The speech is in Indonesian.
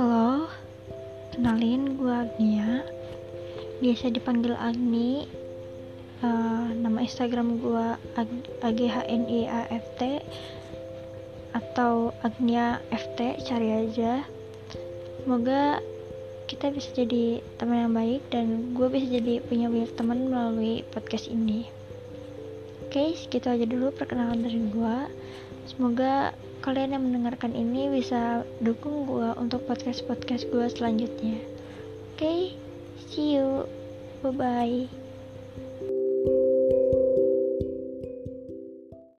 Halo, kenalin gue Agnia. Biasa dipanggil Agni. Uh, Nama Instagram gue Ag AGHNIAFT Atau Agnia FT, cari aja. Semoga kita bisa jadi teman yang baik Dan gue bisa jadi punya banyak teman melalui podcast ini. Oke, segitu aja dulu perkenalan dari gue Semoga kalian yang mendengarkan ini bisa dukung gue untuk podcast-podcast gue selanjutnya. Oke, okay? see you. Bye-bye.